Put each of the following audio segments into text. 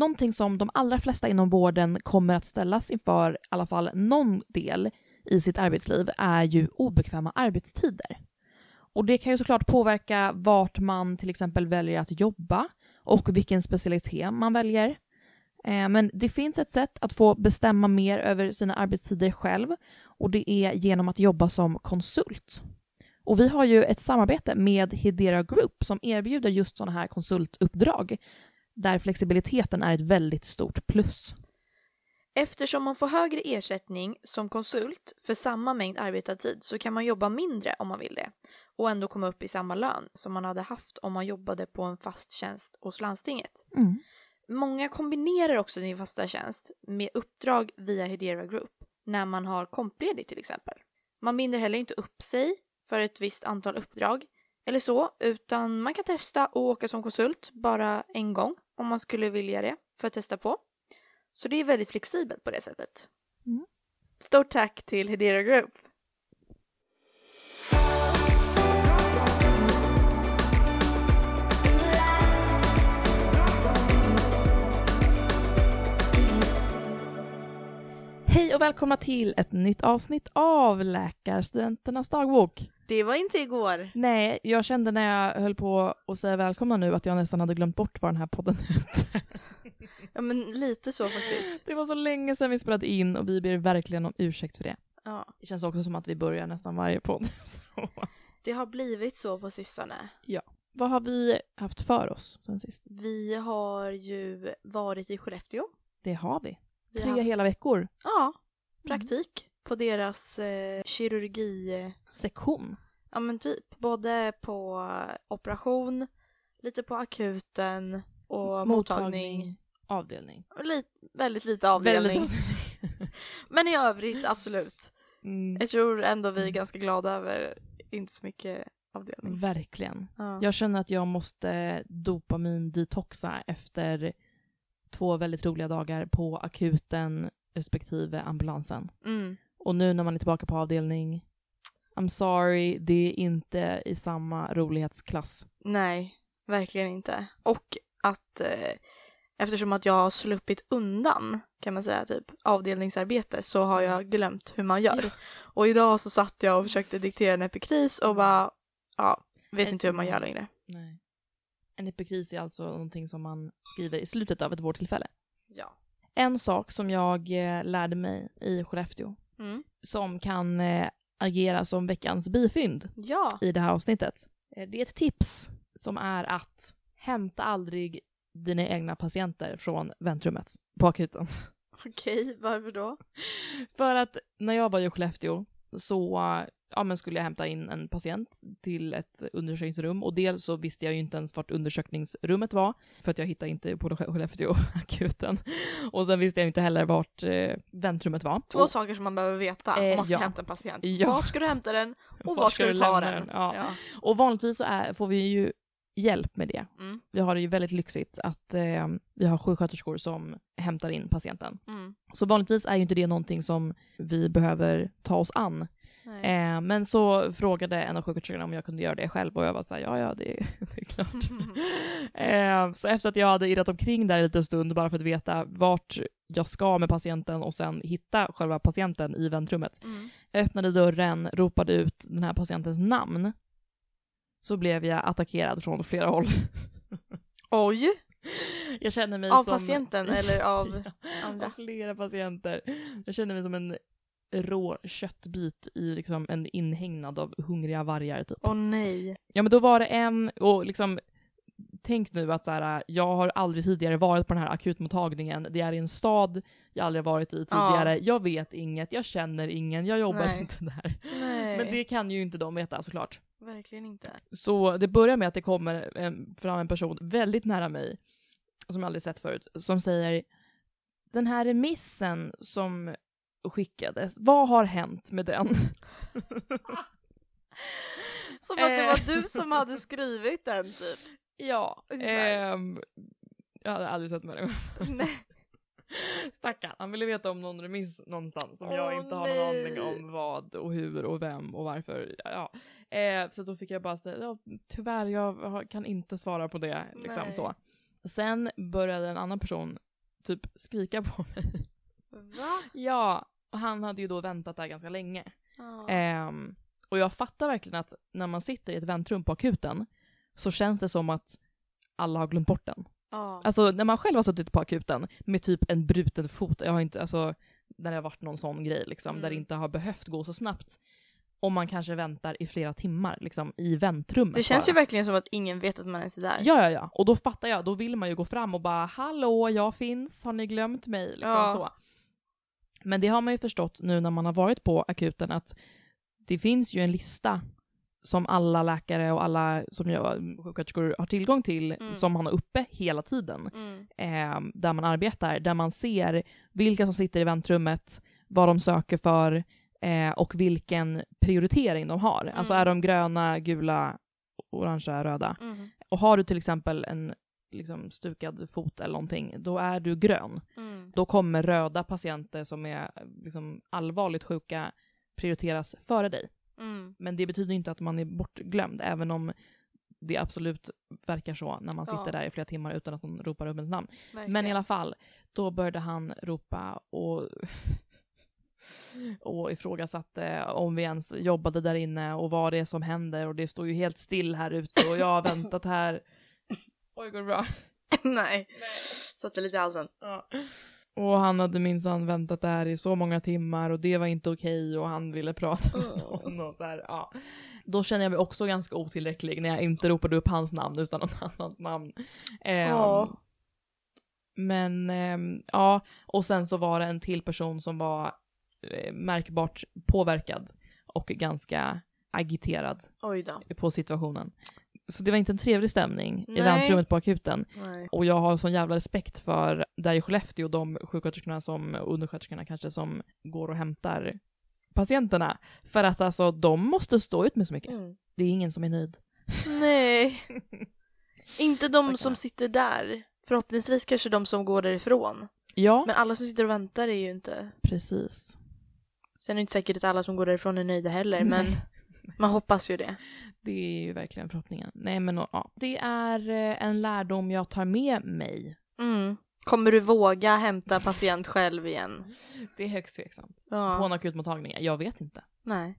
Någonting som de allra flesta inom vården kommer att ställas inför, i alla fall någon del i sitt arbetsliv, är ju obekväma arbetstider. Och det kan ju såklart påverka vart man till exempel väljer att jobba och vilken specialitet man väljer. Eh, men det finns ett sätt att få bestämma mer över sina arbetstider själv och det är genom att jobba som konsult. Och vi har ju ett samarbete med Hedera Group som erbjuder just sådana här konsultuppdrag där flexibiliteten är ett väldigt stort plus. Eftersom man får högre ersättning som konsult för samma mängd arbetad tid så kan man jobba mindre om man vill det och ändå komma upp i samma lön som man hade haft om man jobbade på en fast tjänst hos landstinget. Mm. Många kombinerar också sin fasta tjänst med uppdrag via Hedera Group när man har kompledigt till exempel. Man binder heller inte upp sig för ett visst antal uppdrag eller så, utan man kan testa och åka som konsult bara en gång om man skulle vilja det för att testa på. Så det är väldigt flexibelt på det sättet. Mm. Stort tack till Hedera Group! Hej och välkomna till ett nytt avsnitt av Läkarstudenternas dagbok. Det var inte igår. Nej, jag kände när jag höll på att säga välkomna nu att jag nästan hade glömt bort vad den här podden hette. Ja men lite så faktiskt. Det var så länge sedan vi spelade in och vi ber verkligen om ursäkt för det. Ja, Det känns också som att vi börjar nästan varje podd. Så. det har blivit så på sistone. Vad har vi haft för oss sen sist? Vi har ju varit i Skellefteå. Det har vi. Vi Tre haft- hela veckor. Ja, praktik på deras eh, kirurgi. Sektion. Ja men typ. Både på operation, lite på akuten och mottagning. Avdelning. Och li- väldigt lite avdelning. Väldigt- Men i övrigt absolut. Mm. Jag tror ändå vi är ganska glada över inte så mycket avdelning. Verkligen. Ja. Jag känner att jag måste dopamin-detoxa efter två väldigt roliga dagar på akuten respektive ambulansen. Mm. Och nu när man är tillbaka på avdelning, I'm sorry, det är inte i samma rolighetsklass. Nej, verkligen inte. Och att eh, eftersom att jag har sluppit undan kan man säga typ avdelningsarbete så har jag glömt hur man gör. Och idag så satt jag och försökte diktera en epikris och bara ja, vet inte hur man gör längre. Nej. En epikris är alltså någonting som man skriver i slutet av ett vårdtillfälle. Ja. En sak som jag eh, lärde mig i Skellefteå, Mm. som kan eh, agera som veckans bifynd Ja. i det här avsnittet. Eh, Det är ett tips som är att hämta aldrig dina egna patienter från väntrummet på akuten. Okej, varför då? För att när jag var i Skellefteå så ja, men skulle jag hämta in en patient till ett undersökningsrum och dels så visste jag ju inte ens vart undersökningsrummet var för att jag hittade inte på Skellefteå akuten. Och sen visste jag inte heller vart eh, väntrummet var. Två och, saker som man behöver veta om man ska ja. hämta en patient. Ja. Vart ska du hämta den och Vart ska du ta den? den? Ja. och vanligtvis så är, får vi ju hjälp med det. Mm. Vi har det ju väldigt lyxigt att eh, vi har sjuksköterskor som hämtar in patienten. Mm. Så vanligtvis är ju inte det någonting som vi behöver ta oss an. Eh, men så frågade en av sjuksköterskorna om jag kunde göra det själv och jag var såhär, ja ja det, det är klart. eh, så efter att jag hade irrat omkring där en liten stund bara för att veta vart jag ska med patienten och sen hitta själva patienten i väntrummet. Mm. Jag öppnade dörren, ropade ut den här patientens namn. Så blev jag attackerad från flera håll. Oj! Jag känner mig Av som... patienten eller av Ja, andra? av flera patienter. Jag känner mig som en rå köttbit i liksom en inhägnad av hungriga vargar typ. Åh nej. Ja men då var det en, och liksom tänk nu att så här, jag har aldrig tidigare varit på den här akutmottagningen. Det är i en stad jag aldrig varit i tidigare. Jag vet inget, jag känner ingen, jag jobbar Nej. inte där. Nej. Men det kan ju inte de veta såklart. Verkligen inte. Så det börjar med att det kommer en, fram en person väldigt nära mig, som jag aldrig sett förut, som säger den här remissen som skickades, vad har hänt med den? Som att det Eh. var du som hade skrivit den typ. ja, ehm, jag hade aldrig sett människan. Nej. Stackarn, han ville veta om någon remiss någonstans som Åh, jag inte har någon nej. aning om vad och hur och vem och varför. Ja. Eh, så då fick jag bara säga, ja, tyvärr jag kan inte svara på det. Liksom Nej. så. Sen började en annan person typ skrika på mig. Va? Ja, och han hade ju då väntat där ganska länge. Ja. Ehm, och jag fattar verkligen att när man sitter i ett väntrum på akuten så känns det som att alla har glömt bort den. Ja. Alltså när man själv har suttit på akuten med typ en bruten fot, jag har inte, alltså när det har varit någon sån grej liksom, där det Mm. inte har behövt gå så snabbt. Och man kanske väntar i flera timmar liksom i väntrummet Det känns bara. ju verkligen som att ingen vet att man ens är där. Ja, ja, ja. Och då fattar jag, då vill man ju gå fram och bara “Hallå, jag finns, har ni glömt mig?” liksom Ja. så. Men det har man ju förstått nu när man har varit på akuten att det finns ju en lista som alla läkare och alla som jag, sjuksköterskor har tillgång till Mm. som man har uppe hela tiden Mm. eh, där man arbetar, där man ser vilka som sitter i väntrummet, vad de söker för eh, och vilken prioritering de har. Alltså Mm. är de gröna, gula, orangea, röda. Mm. Och har du till exempel en liksom, stukad fot eller någonting, då är du grön. Mm. Då kommer röda patienter som är liksom, allvarligt sjuka prioriteras före dig. Mm. Men det betyder inte att man är bortglömd, även om det absolut verkar så när man sitter Ja. där i flera timmar utan att någon ropar upp ens namn. Verkligen. Men i alla fall, då började han ropa och, och ifrågasatte om vi ens jobbade där inne och vad det är som händer och det står ju helt still här ute och jag har väntat här. Oj, går det bra? Nej. Satte lite i halsen. Ja. Och han hade minsann väntat där i så många timmar och det var inte okej och han ville prata med någon och så här, ja. Då känner jag mig också ganska otillräcklig när jag inte ropade upp hans namn utan någon annans namn. Ehm, Ja. Men ehm, ja, och sen så var det en till person som var eh, märkbart påverkad och ganska agiterad på situationen. Så det var inte en trevlig stämning i Nej. väntrummet på akuten. Nej. Och jag har sån jävla respekt för där i Skellefteå, de sjuksköterskorna som, undersköterskorna kanske, som går och hämtar patienterna. För att alltså de måste stå ut med så mycket. Mm. Det är ingen som är nöjd. Nej. Inte de Tackar. som sitter där. Förhoppningsvis kanske de som går därifrån. Ja, Men alla som sitter och väntar är ju inte... precis. Sen är det inte säkert att alla som går därifrån är nöjda heller, men Nej. Man hoppas ju det. Det är ju verkligen förhoppningen. Nej men ja, det är eh, en lärdom jag tar med mig. Mm. Kommer du våga hämta patient själv igen? Det är högst tveksamt. Ja. På en akutmottagning, jag vet inte. Nej.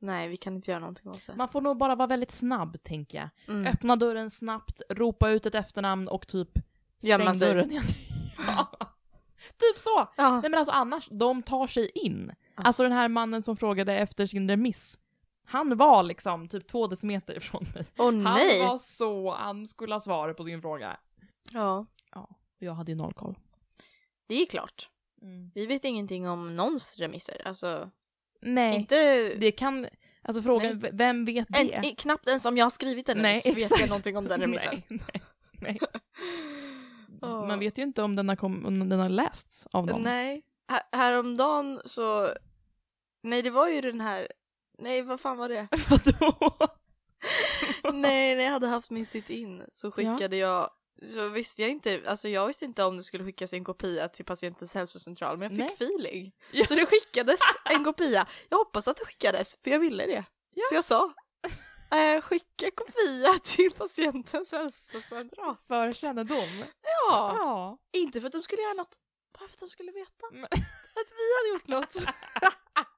Nej, vi kan inte göra någonting åt det. Man får nog bara vara väldigt snabb, tänker jag. Mm. Öppna dörren snabbt, ropa ut ett efternamn och typ stäng sig. dörren igen. ja. Typ så! Ja. Nej men alltså annars, de tar sig in. Ja. Alltså den här mannen som frågade efter sin remiss. Han var liksom typ två decimeter ifrån mig. Åh Han nej! var så, han skulle ha svar på sin fråga. Ja, Ja, jag hade ju noll koll. det är klart. Vi vet ingenting om någons remisser. Alltså, Nej, inte... det kan, alltså frågan, v- vem vet det? En, i- knappt ens om jag har skrivit en Nej, remiss vet exakt. jag någonting om den remissen. Nej, nej, nej. Åh. Man vet ju inte om den har, kom, om den har lästs av någon. Nej. Här, häromdagen så... Nej, det var ju den här... Nej, vad fan var det? Vadå? Nej, när jag hade haft min sit-in så skickade jag... Så visste jag inte, alltså jag visste inte om det skulle skickas en kopia till patientens hälsocentral men jag fick feeling. Ja. Så det skickades en kopia. Jag hoppas att det skickades för jag ville det. Ja. Så jag sa eh, skicka kopia till patientens hälsocentral. För kännedom. Ja, Ja. inte för att de skulle göra något, bara för att de skulle veta Men- att vi hade gjort något.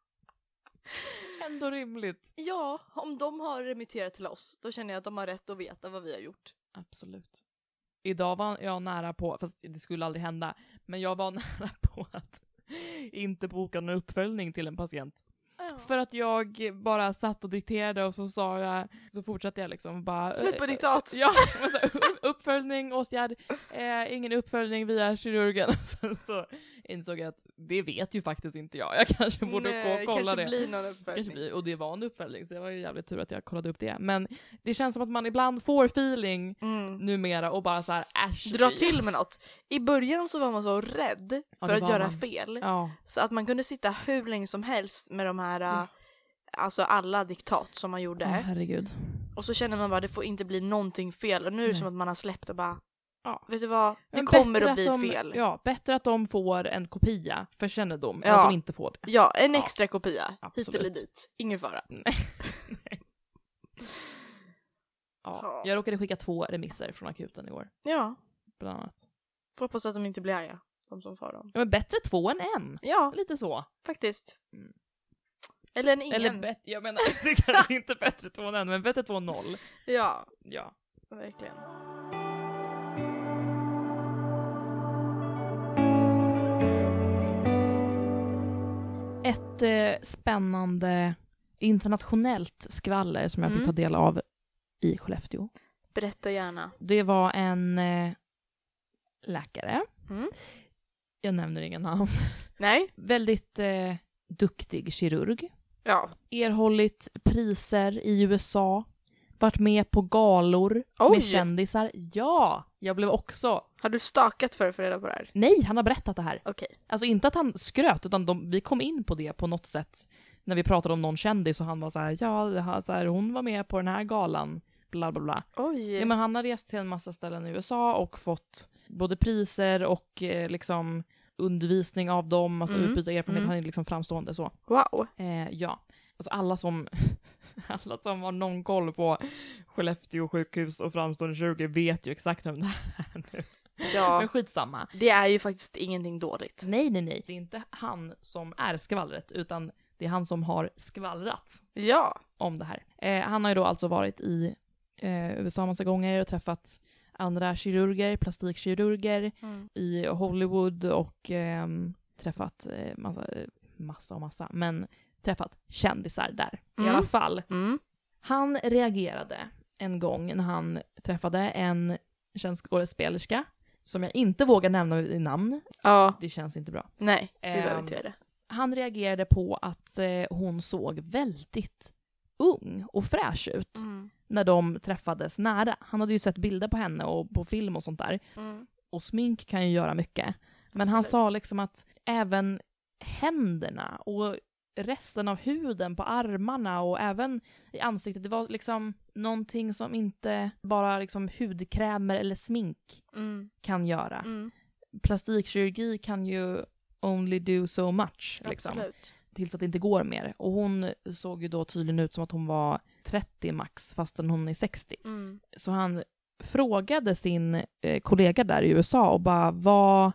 Ändå rimligt. Ja, om de har remitterat till oss, då känner jag att de har rätt att veta vad vi har gjort. Absolut. Idag var jag nära på, fast det skulle aldrig hända, men jag var nära på att inte boka någon uppföljning till en patient. För att jag bara satt och dikterade och så sa jag, så fortsatte jag liksom bara... Slut på eh, diktat! Ja, uppföljning, åtgärd, eh, ingen uppföljning via kirurgen. Sen så insåg att det vet ju faktiskt inte jag. Jag kanske borde gå och kolla kanske det. blir någon Kanske uppföljning. blir, och det var en uppföljning, så det var ju jävligt tur att jag kollade upp det. Men det känns som att man ibland får feeling Mm. numera och bara så här äsch. Dra till med något. I början så var man så rädd Ja, för att göra man. fel. Ja, Så att man kunde sitta hur länge som helst med de här, äh, alltså alla diktat som man gjorde. Åh, herregud. Och så känner man bara det får inte bli någonting fel. Och nu är det Nej. som att man har släppt och bara, Ja. vet du vad, det kommer bättre att bli de, fel. Ja. Ja, bättre att de får en kopia för kännedom än Ja. att de inte får det. en Ja. extra kopia. Hit eller dit. Ingen fara. Ja. Ja. Jag råkade skicka två remisser från akuten igår, Ja, bland annat. får hoppas att de inte blir arga. de som får dem. Ja, men bättre två än en. Ja, Lite så. faktiskt. Mm. Eller en ingen. Eller bet- jag menar, det kanske inte är bättre två än en, men bättre två än noll. Ja, Ja. verkligen. Eh, spännande internationellt skvaller som jag fick Mm. ta del av i Skellefteå. Berätta gärna. Det var en eh, läkare. Mm. Jag nämner inga namn. Nej? Väldigt eh, duktig kirurg. Ja. Erhållit priser i USA. Varit med på galor Oj! med kändisar. Ja! Jag blev också... Har du stakat för att få reda på det här? Nej, han har berättat det här. Okej. Alltså inte att han skröt, utan de, vi kom in på det på något sätt när vi pratade om någon kändis och han var så här, ja, så här, hon var med på den här galan, bla bla bla. Oj. Ja, men han har rest till en massa ställen i USA och fått både priser och eh, liksom undervisning av dem, alltså Mm, utbyta erfarenhet, mm. han är liksom framstående så. Wow. Eh, ja, alltså alla som, alla som har någon koll på Skellefteå sjukhus och framstående kirurger vet ju exakt vem det är nu. Ja. Men skitsamma. Det är ju faktiskt ingenting dåligt. Nej, nej, nej. Det är inte han som är skvallret, utan det är han som har skvallrat Ja. om det här. Eh, han har ju då alltså varit i eh, USA massa gånger och träffat andra kirurger, plastikkirurger i Hollywood och ehm, träffat eh, massa, massa och massa, men träffat kändisar där i Mm. alla fall. Mm. Han reagerade en gång när han träffade en känd skådespelerska som jag inte vågar nämna i namn. Ja. Det känns inte bra. Nej, vi Ehm, behöver inte göra det. Han reagerade på att eh, hon såg väldigt ung och fräsch ut Mm. när de träffades nära. Han hade ju sett bilder på henne och på film och sånt där. Mm. Och smink kan ju göra mycket. Men han Absolut. sa liksom att även händerna och resten av huden på armarna och även i ansiktet, det var liksom någonting som inte bara liksom hudkrämer eller smink Mm. kan göra. Mm. Plastikkirurgi kan ju only do so much. Liksom Absolut. tills att det inte går mer. Och hon såg ju då tydligen ut som att hon var 30 max fastän hon är 60. Mm. Så han frågade sin eh, kollega där i USA och bara vad,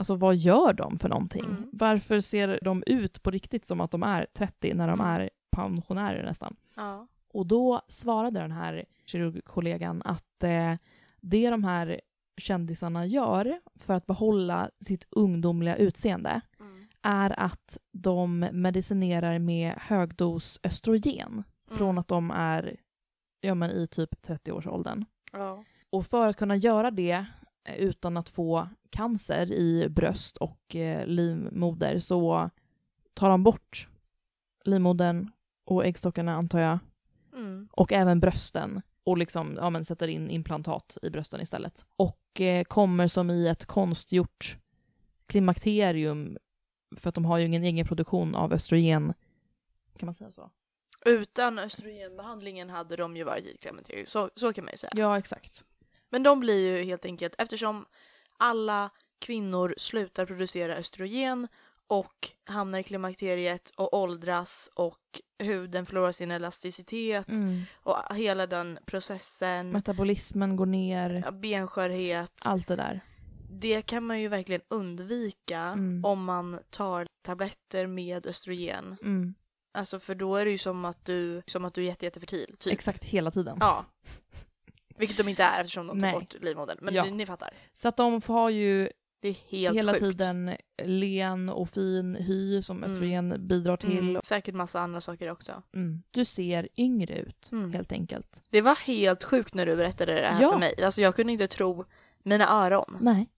alltså vad gör de för någonting? Mm. Varför ser de ut på riktigt som att de är 30 när de Mm. är pensionärer nästan? Ja. Och då svarade den här kirurgkollegan att eh, det de här kändisarna gör för att behålla sitt ungdomliga utseende Mm. är att de medicinerar med högdos östrogen från Mm. att de är ja, men i typ 30-årsåldern. Ja. Och för att kunna göra det utan att få cancer i bröst och eh, livmoder så tar de bort livmodern och äggstockarna antar jag Mm. och även brösten och liksom, ja, men sätter in implantat i brösten istället. Och eh, kommer som i ett konstgjort klimakterium för att de har ju ingen egen produktion av östrogen. Kan man säga så? Utan östrogenbehandlingen hade de ju varit i klimakteriet, så, så kan man ju säga. Ja, exakt. Men de blir ju helt enkelt, eftersom alla kvinnor slutar producera östrogen och hamnar i klimakteriet och åldras och huden förlorar sin elasticitet Mm. och hela den processen, Metabolismen går ner, benskörhet, allt det där. det kan man ju verkligen undvika Mm. om man tar tabletter med östrogen. Mm. Alltså för då är det ju som att du, som att du är jätte, jättefertil, typ. Exakt hela tiden. Ja. Vilket de inte är eftersom de tar Nej. bort livmodern. Men Ja. ni, ni fattar. Så att de har ju hela sjukt. tiden len och fin hy som Mm. östrogen bidrar till. Mm, säkert massa andra saker också. Mm. Du ser yngre ut, Mm. helt enkelt. Det var helt sjukt när du berättade det här Ja. för mig. Alltså jag kunde inte tro mina öron. Nej,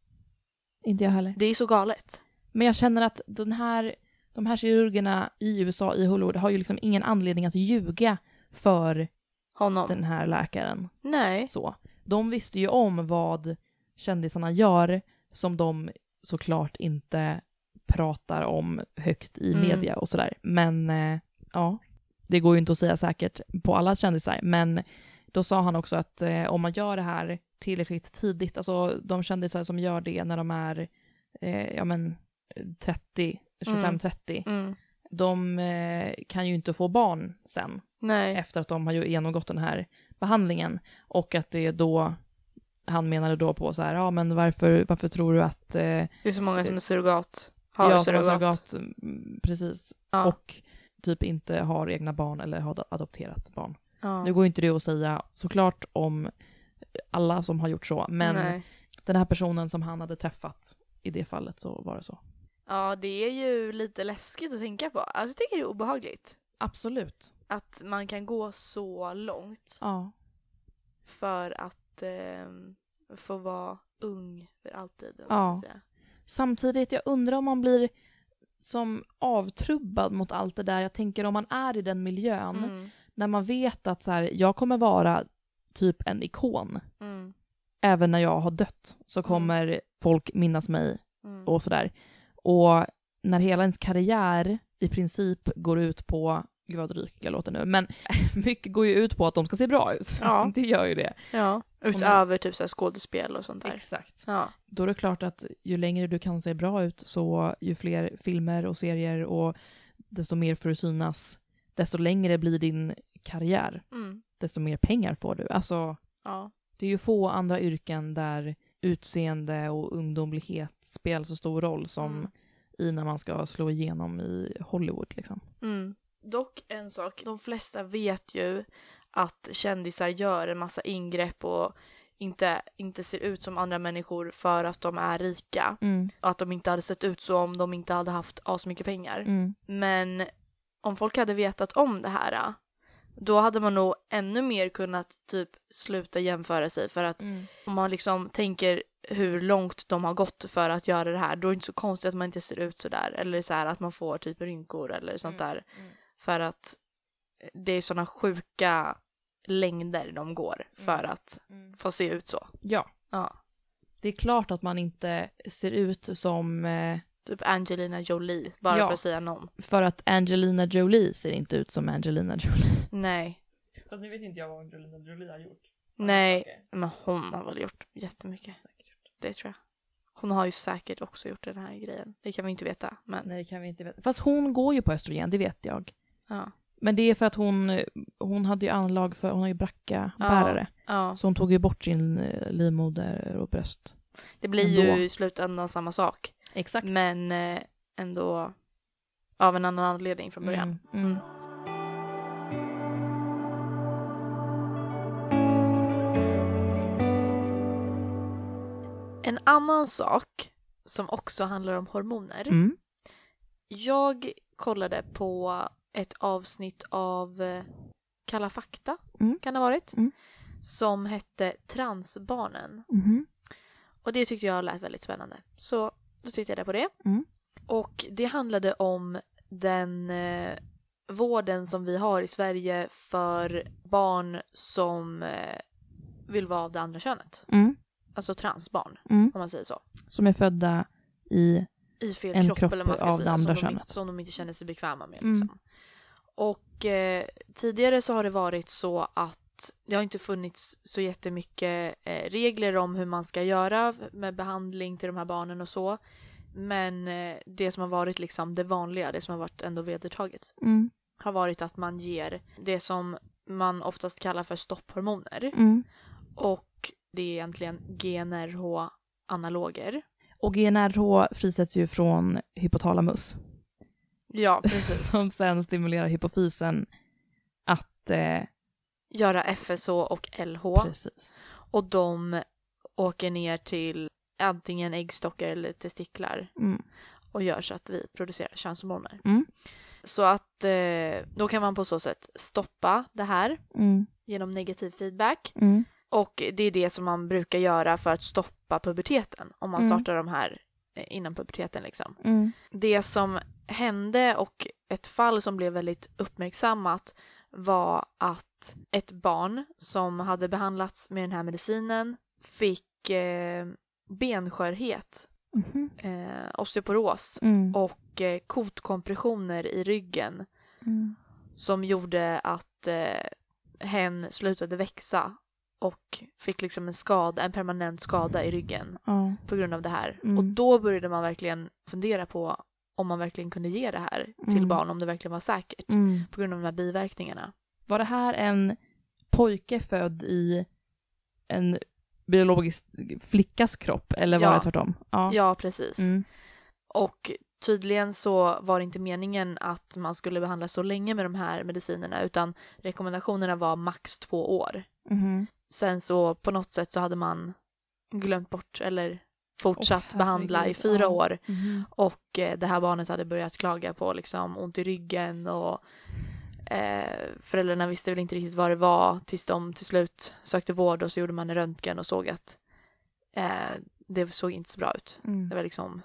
inte jag heller. Det är så galet. Men jag känner att den här, de här kirurgerna i USA, i Hollywood, har ju liksom ingen anledning att ljuga för Honom. den här läkaren. Nej. Så. De visste ju om vad kändisarna gör som de såklart inte pratar om högt i Mm. media och sådär. Men eh, ja, det går ju inte att säga säkert på alla kändisar. Men då sa han också att eh, om man gör det här tillräckligt tidigt, alltså de kändisar som gör det när de är eh, ja, men, 30, 25-30, Mm. De eh, kan ju inte få barn sen Nej. efter att de har genomgått den här behandlingen och att det då han menade då på så här, ja men varför, varför tror du att... Eh, Det är så många som är surrogat. Har har surrogat. surrogat, mm, precis, Ja. och typ inte har egna barn eller har adopterat barn. ja. Nu går inte det att säga såklart om alla som har gjort så, men Nej. den här personen som han hade träffat i det fallet så var det så. Ja, det är ju lite läskigt att tänka på. Alltså jag tycker det är obehagligt. Absolut. Att man kan gå så långt Ja. för att eh, få vara ung för alltid. Ja. säga. Samtidigt, jag undrar om man blir som avtrubbad mot allt det där. Jag tänker om man är i den miljön, Mm. när man vet att så här, jag kommer vara typ en ikon. Mm. Även när jag har dött så kommer folk minnas mig Mm. och sådär. Och när hela ens karriär i princip går ut på, gud vad dryg jag låter nu, men mycket går ju ut på att de ska se bra ut. Ja. det gör ju det. Ja, utöver typ så skådespel och sånt där. Exakt. Ja. Då är det klart att ju längre du kan se bra ut så ju fler filmer och serier och desto mer får du synas, desto längre blir din karriär, Mm. desto mer pengar får du. Alltså, Ja. det är ju få andra yrken där utseende och ungdomlighet spelar så stor roll som Mm. i när man ska slå igenom i Hollywood liksom. Mm. Dock en sak, de flesta vet ju att kändisar gör en massa ingrepp och inte, inte ser ut som andra människor för att de är rika. Mm. Och att de inte hade sett ut så om de inte hade haft asmycket pengar. Mm. Men om folk hade vetat om det här då hade man nog ännu mer kunnat typ sluta jämföra sig för att Mm. om man liksom tänker hur långt de har gått för att göra det här då är det inte så konstigt att man inte ser ut så där eller så här att man får typ rynkor eller sånt Mm. där för att det är såna sjuka längder de går för att Mm. få se ut så. Ja, Ja. det är klart att man inte ser ut som eh, Typ Angelina Jolie, bara Ja. för att säga någon. för att Angelina Jolie ser inte ut som Angelina Jolie. Nej. Fast nu vet inte jag vad Angelina Jolie har gjort. Nej, men hon har väl gjort jättemycket. Det tror jag. Hon har ju säkert också gjort den här grejen. Det kan vi inte veta, men Nej, det kan vi inte veta. Fast hon går ju på östrogen, det vet jag. ja. Men det är för att hon, hon hade ju anlag för, hon har ju bracka-bärare. ja. Så hon tog ju bort sin eh, livmoder och bröst. Det blir Ändå. ju i slutändan samma sak. Exakt. Men eh, ändå av en annan anledning från början. Mm, mm. En annan sak som också handlar om hormoner. Mm. Jag kollade på ett avsnitt av eh, Kalla fakta, Mm. kan det ha varit, Mm. som hette Transbarnen. Mhm. Och det tyckte jag lät väldigt spännande. Så då tittade jag på det. Mm. Och det handlade om den eh, vården som vi har i Sverige för barn som eh, vill vara av det andra könet. Mm. Alltså transbarn, Mm. om man säger så. Som är födda i... I fel En kropp, kropp eller man ska av säga. det andra som, de, könet. som de inte känner sig bekväma med. Mm. Liksom. Och eh, tidigare så har det varit så att det har inte funnits så jättemycket eh, regler om hur man ska göra med behandling till de här barnen och så. Men eh, det som har varit liksom det vanliga, det som har varit ändå vedertaget, Mm. har varit att man ger det som man oftast kallar för stopphormoner. Mm. Och det är egentligen GnRH-analoger. Och GnRH frisätts ju från hypotalamus. Ja, precis. som sen stimulerar hypofysen att... Eh, Göra FSH och LH. Precis. Och de åker ner till antingen äggstockar eller testiklar Mm. och gör så att vi producerar könshormoner. Mm. Så att eh, då kan man på så sätt stoppa det här Mm. genom negativ feedback. Mm. Och det är det som man brukar göra för att stoppa puberteten om man Mm. startar de här eh, innan puberteten liksom. Mm. Det som hände och ett fall som blev väldigt uppmärksammat var att ett barn som hade behandlats med den här medicinen fick eh, benskörhet, Mhm. eh, osteoporos Mm. och eh, kotkompressioner i ryggen Mm. som gjorde att eh, hen slutade växa och fick liksom en skada, en permanent skada i ryggen på grund av det här. Mm. Och då började man verkligen fundera på om man verkligen kunde ge det här till Mm. barn, om det verkligen var säkert Mm. på grund av de här biverkningarna. Var det här en pojke född i en biologisk flickas kropp, eller var Ja. det tvärtom? Ja. Ja, precis. Mm. Och tydligen så var det inte meningen att man skulle behandla så länge med de här medicinerna utan rekommendationerna var max två år. Mhm. Sen så på något sätt så hade man glömt bort eller fortsatt Åh, behandla i fyra år Mhm. och eh, det här barnet hade börjat klaga på liksom ont i ryggen och eh, föräldrarna visste väl inte riktigt vad det var tills de till slut sökte vård och så gjorde man en röntgen och såg att eh, det såg inte så bra ut. Mm. Det var liksom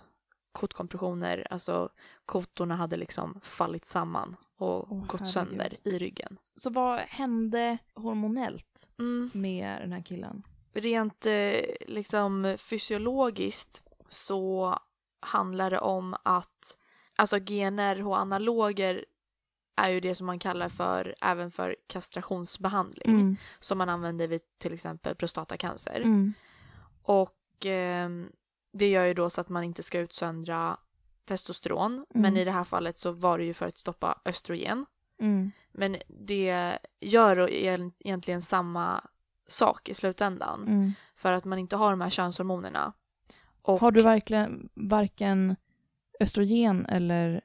kotkompressioner, alltså kotorna hade liksom fallit samman och Åh, gått herregud. sönder i ryggen. Så vad hände hormonellt Mm. med den här killen? Rent eh, liksom fysiologiskt så handlar det om att alltså gener och analoger är ju det som man kallar för även för kastrationsbehandling Mm. som man använder vid till exempel prostatacancer. Mm. Och eh, det gör ju då så att man inte ska utsöndra testosteron. Men Mm. i det här fallet så var det ju för att stoppa östrogen. Mm. Men det gör egentligen samma sak i slutändan. Mm. För att man inte har de här könshormonerna. Och, Har du verkligen varken östrogen eller...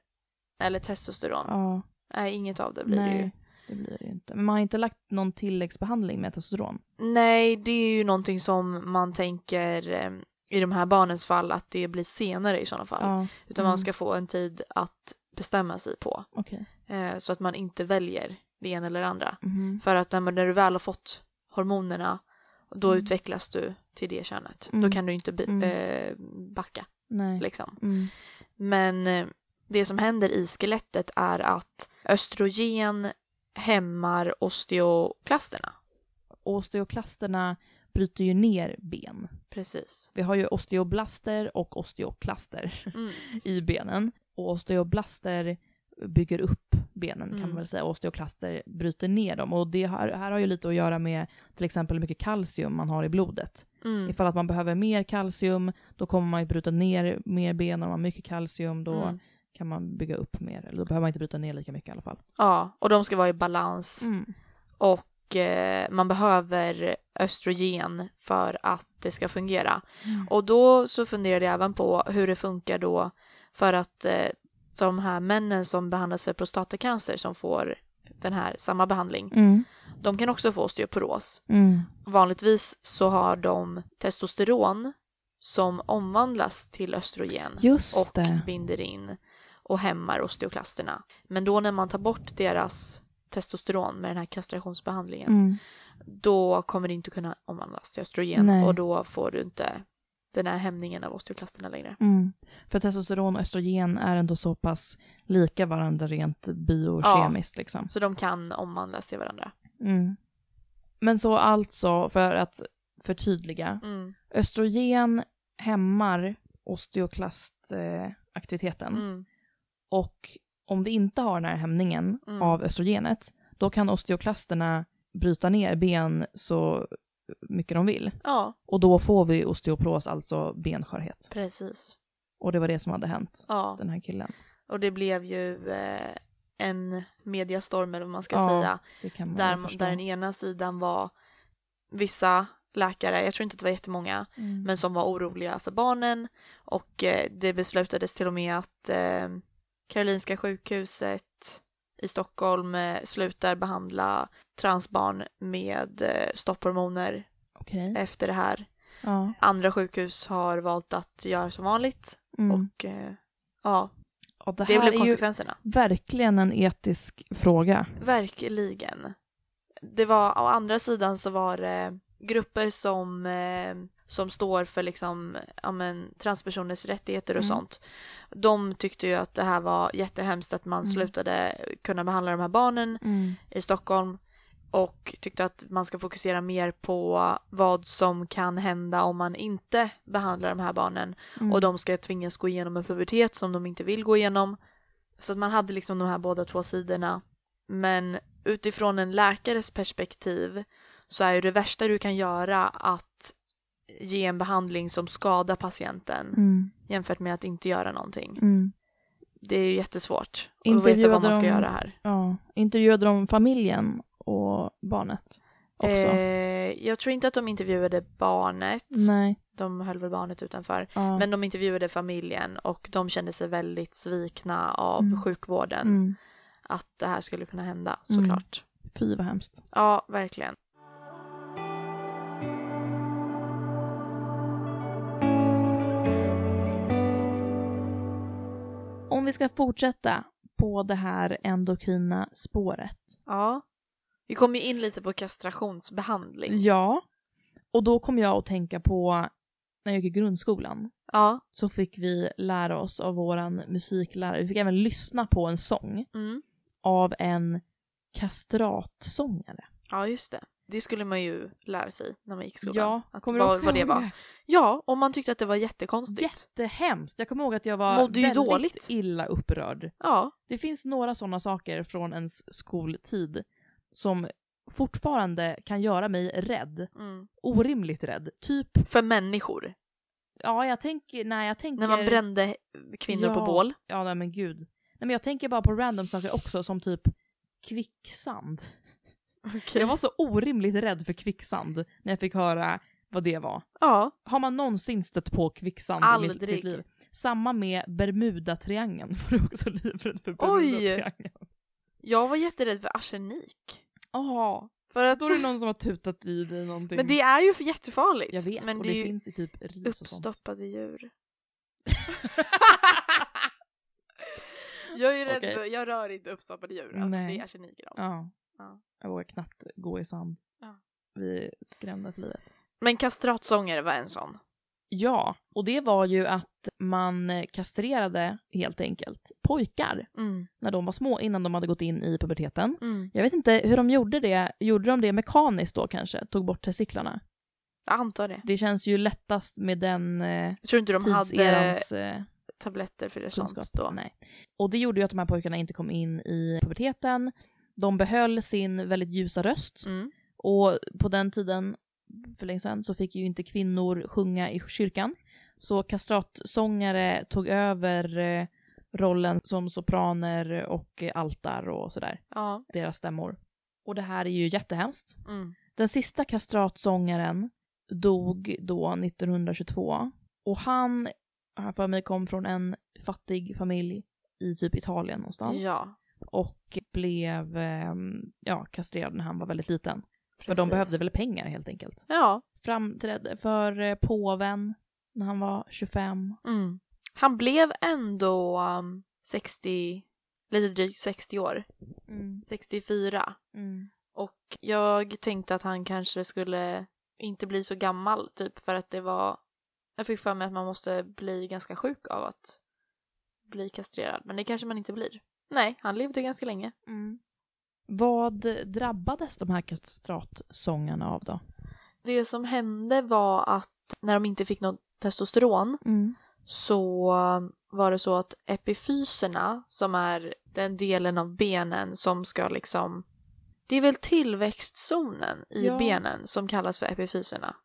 Eller testosteron. Ja, Nej, inget av det blir det ju. nej, det blir det inte. Men man har inte lagt någon tilläggsbehandling med testosteron? Nej, det är ju någonting som man tänker eh, i de här barnens fall att det blir senare i sådana fall. Ja, Utan Mm. man ska få en tid att bestämma sig på. okej. Eh, så att man inte väljer det ena eller det andra. Mhm. För att när, man- när du väl har fått hormonerna då Mm. utvecklas du till det könet. Mm. Då kan du inte eh, backa Nej. liksom. Mm. Men eh, det som händer i skelettet är att östrogen hämmar osteoklasterna. Osteoklasterna bryter ju ner ben. Precis. Vi har ju osteoblaster och osteoklaster Mm. i benen. Och osteoblaster bygger upp benen kan Mm. man väl säga. Osteoklaster bryter ner dem. Och det här, här har ju lite att göra med till exempel hur mycket kalcium man har i blodet. Mm. Ifall att man behöver mer kalcium, då kommer man ju bryta ner mer ben. Om man har mycket kalcium, då Mm. kan man bygga upp mer. Eller då behöver man inte bryta ner lika mycket i alla fall. Ja, och de ska vara i balans. Mm. Och eh, man behöver östrogen för att det ska fungera. Och då så funderade jag även på hur det funkar då för att eh, de här männen som behandlas för prostatacancer som får den här samma behandling, Mm. de kan också få osteoporos. Mm. Vanligtvis så har de testosteron som omvandlas till östrogen Just och det. binder in och hämmar osteoklasterna. Men då när man tar bort deras testosteron med den här kastrationsbehandlingen, Mm. då kommer det inte kunna omvandlas till östrogen Nej. och då får du inte den här hämningen av osteoklasterna längre. Mm. För testosteron och östrogen är ändå så pass lika varandra rent biokemiskt. Liksom. Så de kan omvandlas till varandra. Mm. Men så alltså, för att förtydliga, Mm. östrogen hämmar osteoklastaktiviteten Mm. och om vi inte har den här hämningen Mm. av östrogenet, då kan osteoklasterna bryta ner ben så mycket de vill. Ja, Och då får vi osteoporos, alltså benskörhet. precis. Och det var det som hade hänt Ja, den här killen. och det blev ju eh, en mediastorm eller vad man ska Ja, säga. Man Där, där den ena sidan var vissa läkare, jag tror inte att det var jättemånga, Mm. men som var oroliga för barnen och eh, det beslutades till och med att eh, Karolinska sjukhuset i Stockholm eh, slutar behandla transbarn med eh, stopphormoner Okej. efter det här. Ja. Andra sjukhus har valt att göra som vanligt Mm. och eh, ja, Och det det blev konsekvenserna. verkligen en etisk fråga. Verkligen. Det var, å andra sidan så var det grupper som, som står för liksom, ja, men, transpersoners rättigheter och Mm. sånt. De tyckte ju att det här var jättehemskt att man Mm. slutade kunna behandla de här barnen i Stockholm och tyckte att man ska fokusera mer på vad som kan hända om man inte behandlar de här barnen Mm. och de ska tvingas gå igenom en pubertet som de inte vill gå igenom. Så att man hade liksom de här båda två sidorna. Men utifrån en läkares perspektiv så är ju det värsta du kan göra att ge en behandling som skadar patienten Mm. jämfört med att inte göra någonting. Mm. Det är ju jättesvårt att veta vad man ska de- göra här. Ja. Intervjuade de familjen och barnet? också? Eh, jag tror inte att de intervjuade barnet. Nej. De höll väl barnet utanför. Ja. Men de intervjuade familjen och de kände sig väldigt svikna av Mm. sjukvården. mm. Att det här skulle kunna hända Mm. såklart. Fy vad hemskt. Ja, verkligen. Om vi ska fortsätta på det här endokrina spåret. Ja. Vi kom ju in lite på kastrationsbehandling. Ja. Och då kom jag att tänka på när jag gick i grundskolan Ja. så fick vi lära oss av våran musiklärare, vi fick även lyssna på en sång Mm. av en kastratsångare. Ja, just det. Det skulle man ju lära sig när man gick i skolan. Ja, att kommer du vad, också vad det var. Ja, och man tyckte att det var jättekonstigt. Jättehemskt. Jag kommer ihåg att jag var Mådde väldigt dåligt. illa upprörd. Ja. Det finns några sådana saker från ens skoltid som fortfarande kan göra mig rädd. Mm. Orimligt rädd. Typ, För människor. ja jag tänker, nej jag tänker... När man brände kvinnor Ja. på bål. Ja nej men gud. Nej men jag tänker bara på random saker också som typ kvicksand. Jag var så orimligt rädd för kvicksand när jag fick höra vad det var. Ja. Har man någonsin stött på kvicksand i Aldrig. sitt liv? Samma med Bermudatriangeln. Var du också livrädd för Oj. Bermudatriangeln? Jag var jätterädd för arsenik. Ja, För att... då är det någon som har tutat i dig någonting. Men det är ju jättefarligt. Jag vet, men och det det, finns i typ ris och sånt. uppstoppade djur. jag är rädd Okej. för, jag rör inte uppstoppade djur. Alltså Nej. det är arsenik i dem. Ja. Ja. Jag vågar knappt gå i sand. Ja. Vi är skrämda för livet. Men kastratsångare var en sån. Ja, och det var ju att man kastrerade helt enkelt pojkar Mm. när de var små innan de hade gått in i puberteten. Mm. Jag vet inte hur de gjorde det. Gjorde de det mekaniskt då kanske? Tog bort testiklarna? Jag antar det. Det känns ju lättast med den eh, Jag tror inte de hade tidserans eh, tabletter för det kunskap. sånt då. Nej. Och det gjorde ju att de här pojkarna inte kom in i puberteten. De behöll sin väldigt ljusa röst. Mm. Och på den tiden, för länge sedan, så fick ju inte kvinnor sjunga i kyrkan. Så kastratsångare tog över eh, rollen som sopraner och eh, altar och sådär. Ja. Deras stämmor. Och det här är ju jättehemskt. Mm. Den sista kastratsångaren dog då 1922. Och han, jag för mig, kom från en fattig familj i typ Italien någonstans. Ja. Och blev eh, ja, kastrerad när han var väldigt liten. För de precis. behövde väl pengar helt enkelt. Ja. Framträdde för eh, påven när han var 25. Mm. Han blev ändå um, 60, lite drygt 60 år. 64. Mm. Och jag tänkte att han kanske skulle inte bli så gammal typ för att det var jag fick för mig att man måste bli ganska sjuk av att bli kastrerad men det kanske man inte blir. Nej, han levde ganska länge. Mm. Vad drabbades de här kastratsångarna av då? Det som hände var att när de inte fick något testosteron så var det så att epifyserna som är den delen av benen som ska liksom det är väl tillväxtzonen i Ja. benen som kallas för epifyserna.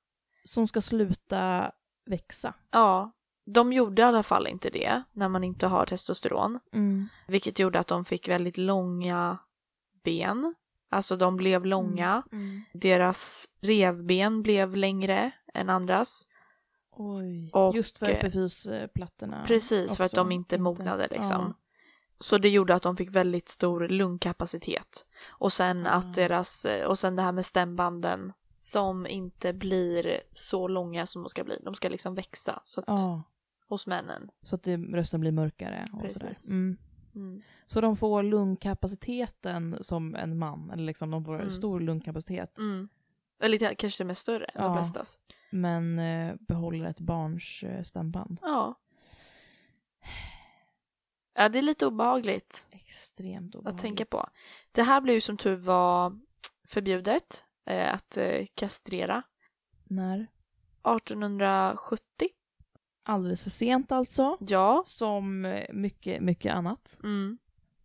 Som ska sluta växa. Ja, de gjorde i alla fall inte det när man inte har testosteron. Mm. Vilket gjorde att de fick väldigt långa ben. Alltså de blev långa. Mm. Deras revben blev längre än andras. Oj. Och, Just för eh, epifysplattorna. Precis, för att också. de inte mognade liksom. Ja. Så det gjorde att de fick väldigt stor lungkapacitet. Och sen Ah. att deras, och sen det här med stämbanden som inte blir så långa som de ska bli. De ska liksom växa så att, Ja, hos männen. så att det, rösten blir mörkare. Och Precis. Sådär. Mm. Mm. Så de får lungkapaciteten som en man, eller liksom de får Mm. stor lungkapacitet. Mm. Eller kanske till och större än de Ja. flestas. Men eh, behåller ett barns eh, stämband. Ja. Ja, det är lite obehagligt Extremt att obehagligt. tänka på. Det här blev ju som tur var förbjudet eh, att eh, kastrera När? 1870. Alldeles för sent alltså. Ja. Som eh, mycket, mycket annat. Mm.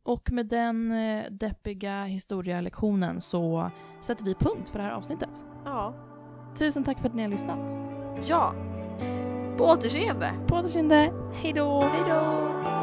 Och med den eh, deppiga historielektionen så sätter vi punkt för det här avsnittet. Ja. Tusen tack för att ni har lyssnat. Ja. På återseende. På återseende. Hej då! Hej då!